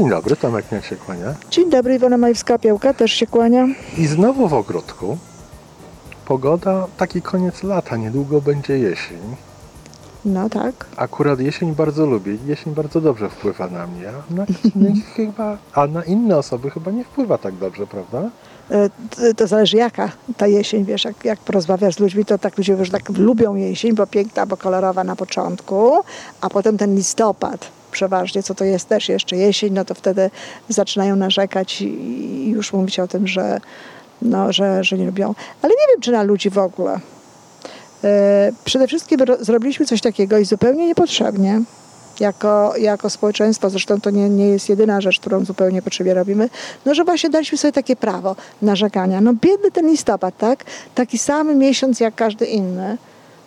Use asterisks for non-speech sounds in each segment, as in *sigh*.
Dzień dobry, Tomek Miak się kłania. Dzień dobry, Iwona Majewska-Piołka też się kłania. I znowu w ogródku. Pogoda, taki koniec lata, niedługo będzie jesień. No tak. Akurat jesień bardzo lubię, jesień bardzo dobrze wpływa na mnie, a na innych *laughs* chyba, a na inne osoby chyba nie wpływa tak dobrze, prawda? E, To zależy jaka ta jesień, wiesz, jak, jak porozmawiasz z ludźmi, to tak ludzie już tak lubią jesień, bo piękna, bo kolorowa na początku, a potem ten listopad przeważnie, co to jest też jeszcze jesień, no to wtedy zaczynają narzekać i, i już mówić o tym, że, no, że, że nie lubią. Ale nie wiem, czy na ludzi w ogóle. E, Przede wszystkim ro- zrobiliśmy coś takiego i zupełnie niepotrzebnie. Jako, jako społeczeństwo, zresztą to nie, nie jest jedyna rzecz, którą zupełnie potrzebnie robimy, no że właśnie daliśmy sobie takie prawo narzekania. No biedny ten listopad, tak? Taki sam miesiąc jak każdy inny.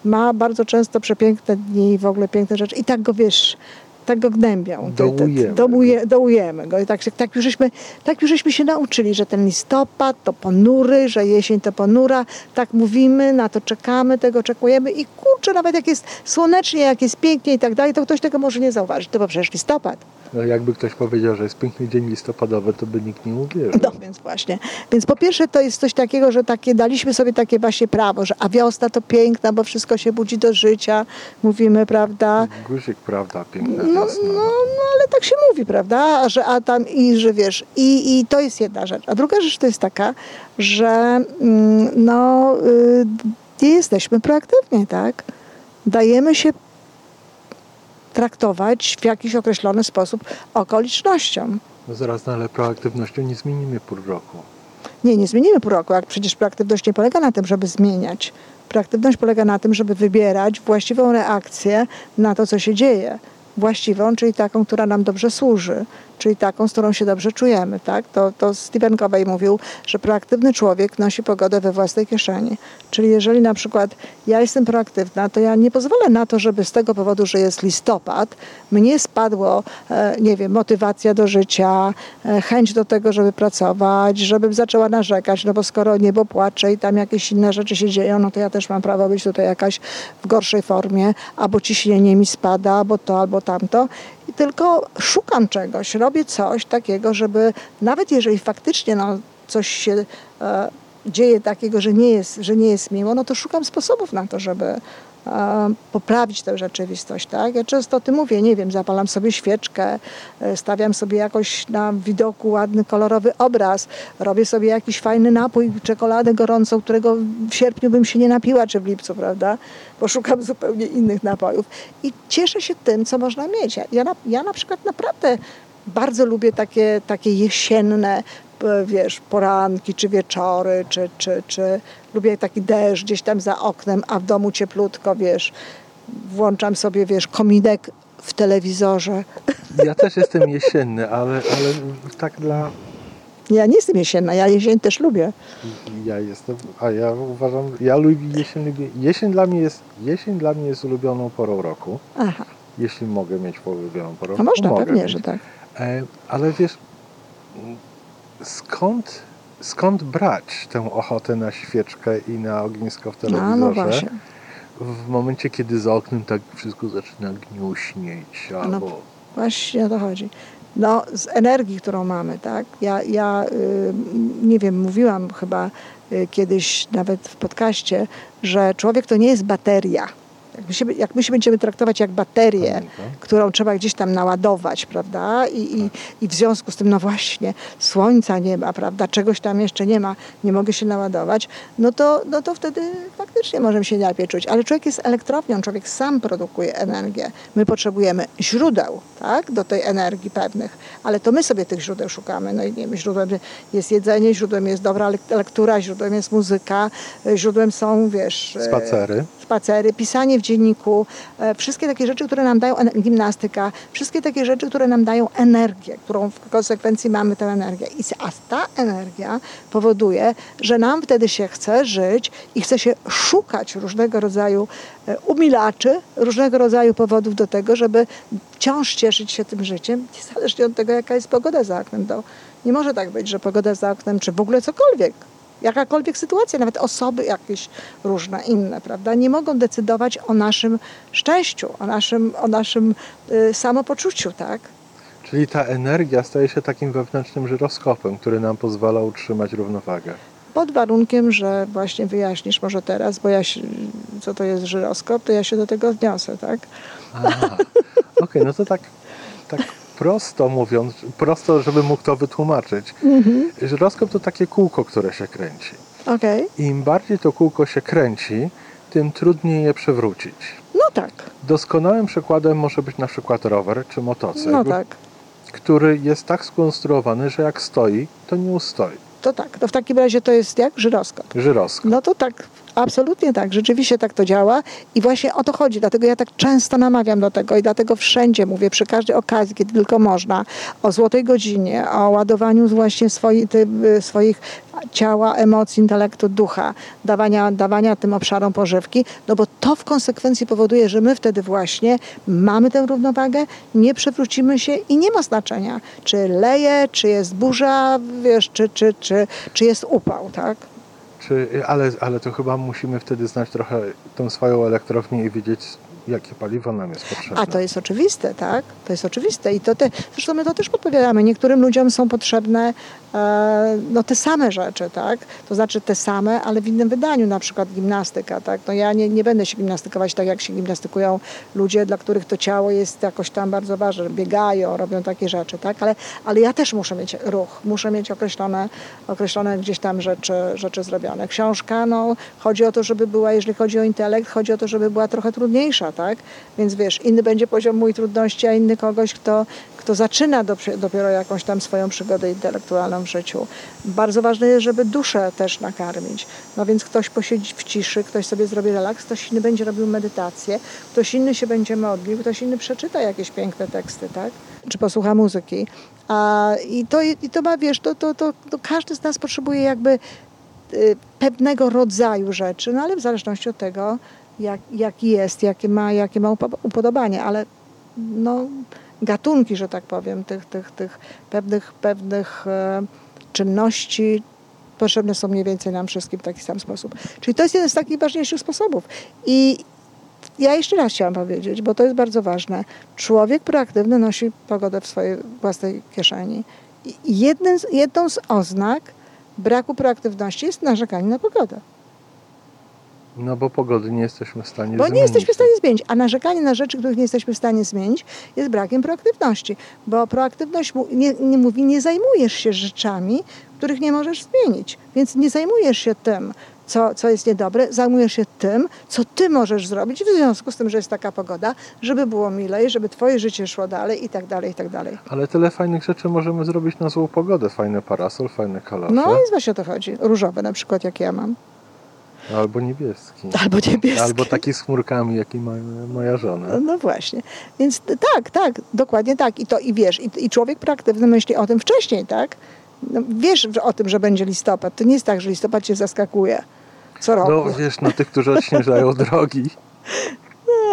Ma bardzo często przepiękne dni, w ogóle piękne rzeczy i tak go, wiesz, tak go gnębią. Dołujemy. Dołuje, dołujemy go. I tak, tak, już żeśmy, tak już żeśmy się nauczyli, że ten listopad to ponury, że jesień to ponura. Tak mówimy, na to czekamy, tego oczekujemy i kurczę, nawet jak jest słonecznie, jak jest pięknie i tak dalej, to ktoś tego może nie zauważyć. To bo przecież listopad. No jakby ktoś powiedział, że jest piękny dzień listopadowy, to by nikt nie uwierzył. No więc właśnie. Więc po pierwsze to jest coś takiego, że takie, daliśmy sobie takie właśnie prawo, że a wiosna to piękna, bo wszystko się budzi do życia, mówimy, prawda? Guzik, prawda, piękna No, wiosna. no, no ale tak się mówi, prawda? Że a tam i że wiesz, i, i to jest jedna rzecz. A druga rzecz to jest taka, że mm, no, y, nie jesteśmy proaktywni, tak? Dajemy się traktować w jakiś określony sposób okolicznościom. No zaraz, no ale proaktywnością nie zmienimy pół roku. Nie, nie zmienimy pół roku, jak przecież proaktywność nie polega na tym, żeby zmieniać. Proaktywność polega na tym, żeby wybierać właściwą reakcję na to, co się dzieje. Właściwą, czyli taką, która nam dobrze służy, czyli taką, z którą się dobrze czujemy. Tak? To, to Stephen Covey mówił, że proaktywny człowiek nosi pogodę we własnej kieszeni. Czyli jeżeli na przykład ja jestem proaktywna, to ja nie pozwolę na to, żeby z tego powodu, że jest listopad, mnie spadło, e, nie wiem, motywacja do życia, e, chęć do tego, żeby pracować, żebym zaczęła narzekać, no bo skoro niebo płacze i tam jakieś inne rzeczy się dzieją, no to ja też mam prawo być tutaj jakaś w gorszej formie, albo ciśnienie mi spada, albo to, albo tamto. I tylko szukam czegoś, robię coś takiego, żeby nawet jeżeli faktycznie no, coś się e, dzieje takiego, że nie, jest, że nie jest miło, no to szukam sposobów na to, żeby poprawić tę rzeczywistość. Tak? Ja często o tym mówię, nie wiem, zapalam sobie świeczkę, e, stawiam sobie jakoś na widoku ładny, kolorowy obraz, robię sobie jakiś fajny napój, czekoladę gorącą, którego w sierpniu bym się nie napiła, czy w lipcu, prawda? Bo szukam zupełnie innych napojów. I cieszę się tym, co można mieć. Ja, na, ja na przykład naprawdę bardzo lubię takie, takie jesienne, wiesz, poranki, czy wieczory, czy, czy, czy lubię taki deszcz gdzieś tam za oknem, a w domu cieplutko, wiesz, włączam sobie, wiesz, kominek w telewizorze. Ja też jestem jesienny, ale, ale tak dla... Ja nie jestem jesienna, ja jesień też lubię. Ja jestem, a ja uważam, ja lubię jesień, lubię, jesień dla mnie jest, jesień dla mnie jest ulubioną porą roku. Aha, Jeśli mogę mieć ulubioną porą a roku, można, mogę pewnie, mieć. że tak. E, ale wiesz, skąd, skąd brać tę ochotę na świeczkę i na ognisko w No, telewizorze? no właśnie. w momencie, kiedy za oknem tak wszystko zaczyna gniuśnieć, No, albo... Właśnie o to chodzi. No, z energii, którą mamy, tak? Ja, ja y, nie wiem, mówiłam chyba y, kiedyś nawet w podcaście, że człowiek to nie jest bateria. Jak my się, jak my się będziemy traktować jak baterię, Pamiętam. którą trzeba gdzieś tam naładować, prawda? I, i, I w związku z tym, no właśnie, słońca nie ma, prawda? Czegoś tam jeszcze nie ma, nie mogę się naładować, no to, no to wtedy faktycznie możemy się lepiej czuć. Ale człowiek jest elektrownią, człowiek sam produkuje energię. My potrzebujemy źródeł, tak? Do tej energii pewnych, ale to my sobie tych źródeł szukamy. No i nie wiem, źródłem jest jedzenie, źródłem jest dobra lek- lektura, źródłem jest muzyka, y, źródłem są, wiesz... y, Spacery. spacery, pisanie dzienniku, e, wszystkie takie rzeczy, które nam dają, gimnastyka, wszystkie takie rzeczy, które nam dają energię, którą w konsekwencji mamy tę energię. I ta energia powoduje, że nam wtedy się chce żyć i chce się szukać różnego rodzaju e, umilaczy, różnego rodzaju powodów do tego, żeby wciąż cieszyć się tym życiem, niezależnie od tego, jaka jest pogoda za oknem. To nie może tak być, że pogoda za oknem, czy w ogóle cokolwiek, jakakolwiek sytuacja, nawet osoby jakieś różne, inne, prawda, nie mogą decydować o naszym szczęściu, o naszym, o naszym y, samopoczuciu, tak? Czyli ta energia staje się takim wewnętrznym żyroskopem, który nam pozwala utrzymać równowagę. Pod warunkiem, że właśnie wyjaśnisz może teraz, bo ja co to jest żyroskop, to ja się do tego odniosę, tak? Okej, no to tak, tak *laughs* prosto mówiąc, prosto, żeby mógł to wytłumaczyć. Żyroskop to takie kółko, które się kręci. Okej, Im bardziej to kółko się kręci, tym trudniej je przewrócić. no tak, Doskonałym przykładem może być na przykład rower czy motocykl, no tak. który jest tak skonstruowany, że jak stoi, to nie ustoi. To tak, to w takim razie to jest jak żyroskop. Żyroskop. No to tak, absolutnie tak, rzeczywiście tak to działa i właśnie o to chodzi, dlatego ja tak często namawiam do tego i dlatego wszędzie mówię, przy każdej okazji, kiedy tylko można, o złotej godzinie, o ładowaniu właśnie swoi, ty, y, swoich ciała, emocji, intelektu, ducha, dawania, dawania tym obszarom pożywki, no bo to w konsekwencji powoduje, że my wtedy właśnie mamy tę równowagę, nie przewrócimy się i nie ma znaczenia, czy leje, czy jest burza, wiesz, czy, czy, czy, czy jest upał, tak? Czy, ale, ale to chyba musimy wtedy znać trochę tą swoją elektrownię i wiedzieć, jakie paliwo nam jest potrzebne. A to jest oczywiste, tak? To jest oczywiste i to te, zresztą my to też podpowiadamy. Niektórym ludziom są potrzebne e, no, te same rzeczy, tak? To znaczy te same, ale w innym wydaniu, na przykład gimnastyka, tak? No ja nie, nie będę się gimnastykować tak, jak się gimnastykują ludzie, dla których to ciało jest jakoś tam bardzo ważne, biegają, robią takie rzeczy, tak? Ale, ale ja też muszę mieć ruch, muszę mieć określone, określone gdzieś tam rzeczy, rzeczy zrobione. Książka, no, chodzi o to, żeby była, jeżeli chodzi o intelekt, chodzi o to, żeby była trochę trudniejsza, tak? Więc wiesz, inny będzie poziom mój trudności, a inny kogoś, kto, kto zaczyna dopie- dopiero jakąś tam swoją przygodę intelektualną w życiu. Bardzo ważne jest, żeby duszę też nakarmić. No więc ktoś posiedzi w ciszy, ktoś sobie zrobi relaks, ktoś inny będzie robił medytację, ktoś inny się będzie modlił, ktoś inny przeczyta jakieś piękne teksty, tak? Czy posłucha muzyki. A, I to, i to ma, wiesz, to, to, to, to każdy z nas potrzebuje jakby y, pewnego rodzaju rzeczy, no ale w zależności od tego, jak, jaki jest, jakie ma, jakie ma upo- upodobanie, ale no, gatunki, że tak powiem, tych, tych, tych pewnych, pewnych e, czynności potrzebne są mniej więcej nam wszystkim w taki sam sposób. Czyli to jest jeden z takich ważniejszych sposobów. I ja jeszcze raz chciałam powiedzieć, bo to jest bardzo ważne. Człowiek proaktywny nosi pogodę w swojej własnej kieszeni. I jednym, jedną z oznak braku proaktywności jest narzekanie na pogodę. No bo pogody nie jesteśmy w stanie Bo nie zmienić. jesteśmy w stanie zmienić, a narzekanie na rzeczy, których nie jesteśmy w stanie zmienić, jest brakiem proaktywności. Bo proaktywność nie, nie mówi, nie zajmujesz się rzeczami, których nie możesz zmienić. Więc nie zajmujesz się tym, co, co jest niedobre, zajmujesz się tym, co ty możesz zrobić w związku z tym, że jest taka pogoda, żeby było milej, żeby twoje życie szło dalej i tak dalej, i tak dalej. Ale tyle fajnych rzeczy możemy zrobić na złą pogodę. Fajny parasol, fajne kalosze. No i właśnie o to chodzi. Różowe na przykład, jak ja mam. Albo niebieski. Albo niebieskie. Albo taki z chmurkami, jaki ma moja żona. No właśnie. Więc tak, tak, dokładnie tak. I to i wiesz, i, i człowiek proaktywny myśli o tym wcześniej, tak? No, wiesz o tym, że będzie listopad. To nie jest tak, że listopad cię zaskakuje co roku. No wiesz, no tych, którzy odśnieżają *laughs* drogi.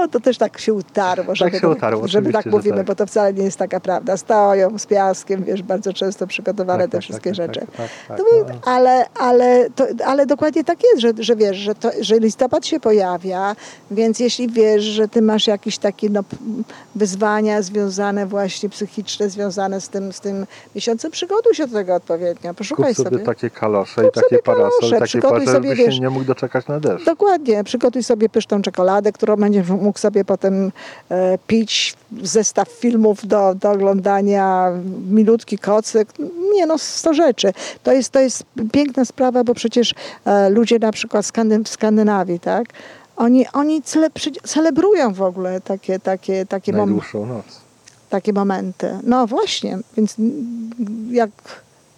No, to też tak się utarło, żeby, się utarło, żeby tak mówimy, tak. bo to wcale nie jest taka prawda. Stoją z piaskiem, wiesz, bardzo często przygotowane Tak, te tak, wszystkie tak, rzeczy. Tak, tak, tak, był, no. ale, ale, to, ale dokładnie tak jest, że, że wiesz, że, to, że listopad się pojawia, więc jeśli wiesz, że ty masz jakieś takie no, wyzwania związane właśnie psychiczne, związane z tym, z tym miesiącem, przygotuj się do tego odpowiednio, Kup poszukaj sobie, sobie. takie kalosze Kup i takie parasol, takie sobie, żeby wiesz- się nie mógł doczekać na deszcz. Dokładnie, przygotuj sobie pyszną czekoladę, którą będziesz mógł sobie potem e, pić, zestaw filmów do, do oglądania, milutki kocyk, nie no, sto rzeczy. To jest, to jest piękna sprawa, bo przecież e, ludzie na przykład w Skandynawii, tak, oni, oni cele, celebrują w ogóle takie, takie, takie, mom, Najdłuższą noc. takie momenty. No właśnie, więc jak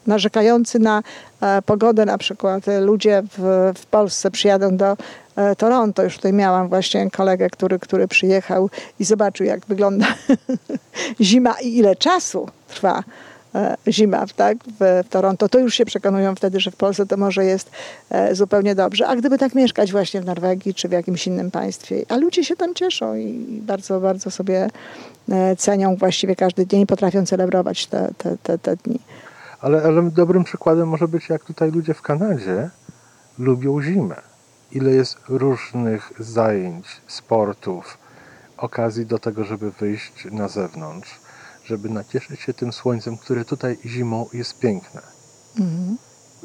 narzekający na e, pogodę na przykład e, ludzie w, w Polsce przyjadą do e, Toronto, już tutaj miałam właśnie kolegę, który, który przyjechał i zobaczył jak wygląda *laughs* zima i ile czasu trwa zima tak, w, Toronto, to już się przekonują wtedy, że w Polsce to może jest zupełnie dobrze. A gdyby tak mieszkać właśnie w Norwegii czy w jakimś innym państwie, a ludzie się tam cieszą i bardzo, bardzo sobie cenią właściwie każdy dzień, potrafią celebrować te, te, te, te dni. Ale, ale dobrym przykładem może być, jak tutaj ludzie w Kanadzie lubią zimę. Ile jest różnych zajęć, sportów, okazji do tego, żeby wyjść na zewnątrz. żeby nacieszyć się tym słońcem, które tutaj zimą jest piękne. Mhm.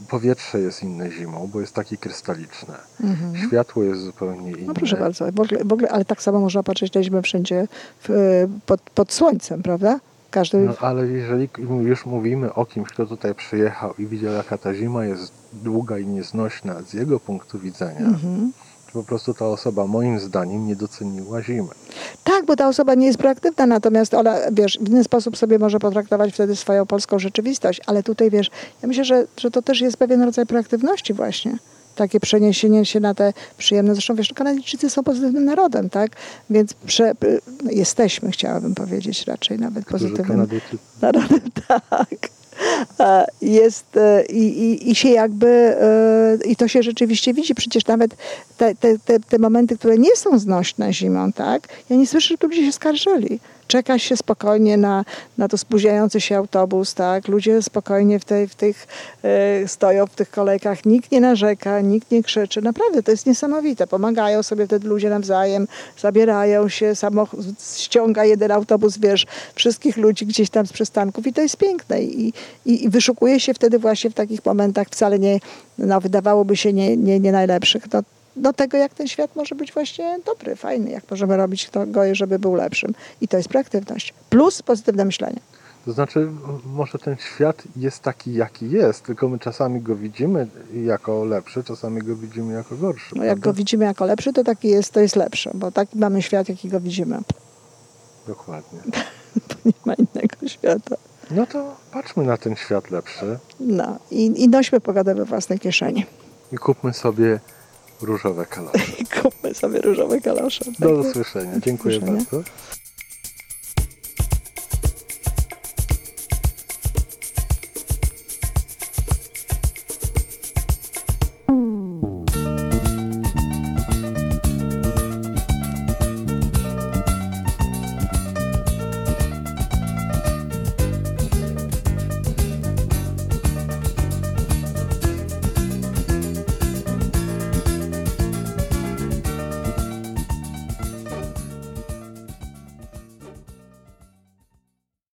Powietrze jest inne zimą, bo jest takie krystaliczne. Mhm. Światło jest zupełnie inne. No proszę bardzo, w ogóle, w ogóle, ale tak samo można patrzeć na zimę wszędzie w, pod, pod słońcem, prawda? Każdy. No ale jeżeli już mówimy o kimś, kto tutaj przyjechał i widział, jaka ta zima jest długa i nieznośna z jego punktu widzenia, Mhm. to po prostu ta osoba moim zdaniem nie doceniła zimy. Tak, bo ta osoba nie jest proaktywna, natomiast ona, wiesz, w inny sposób sobie może potraktować wtedy swoją polską rzeczywistość, ale tutaj, wiesz, ja myślę, że, że to też jest pewien rodzaj proaktywności właśnie. Takie przeniesienie się na te przyjemne, zresztą wiesz, Kanadyjczycy są pozytywnym narodem, tak? Więc prze, jesteśmy, chciałabym powiedzieć raczej nawet pozytywnym narodem, *laughs* tak. A, Jest e, i, i, i się jakby, e, i to się rzeczywiście widzi, przecież nawet te, te, te, te momenty, które nie są znośne zimą, tak, ja nie słyszę, żeby ludzie się skarżyli. Czeka się spokojnie na, na to spóźniający się autobus, tak, ludzie spokojnie w, tej, w tych, e, stoją w tych kolejkach, nikt nie narzeka, nikt nie krzyczy, naprawdę to jest niesamowite, pomagają sobie wtedy ludzie nawzajem, zabierają się, samochód ściąga jeden autobus, wiesz, wszystkich ludzi gdzieś tam z przystanków i to jest piękne. I, i, i wyszukuje się wtedy właśnie w takich momentach wcale nie, no wydawałoby się nie, nie, nie najlepszych, no, do tego, jak ten świat może być właśnie dobry, fajny, jak możemy robić to go, żeby był lepszym. I to jest proaktywność. Plus pozytywne myślenie. To znaczy, może ten świat jest taki, jaki jest, tylko my czasami go widzimy jako lepszy, czasami go widzimy jako gorszy. No, jak prawda? go widzimy jako lepszy, to taki jest, to jest lepszy, bo taki mamy świat, jaki go widzimy. Dokładnie. *laughs* Bo nie ma innego świata. No to patrzmy na ten świat lepszy No i, i nośmy pogodę we własnej kieszeni. i kupmy sobie różowe kalosze. I *laughs* kupmy sobie różowe kalosze. Do usłyszenia. Dziękuję usłyszenia. bardzo.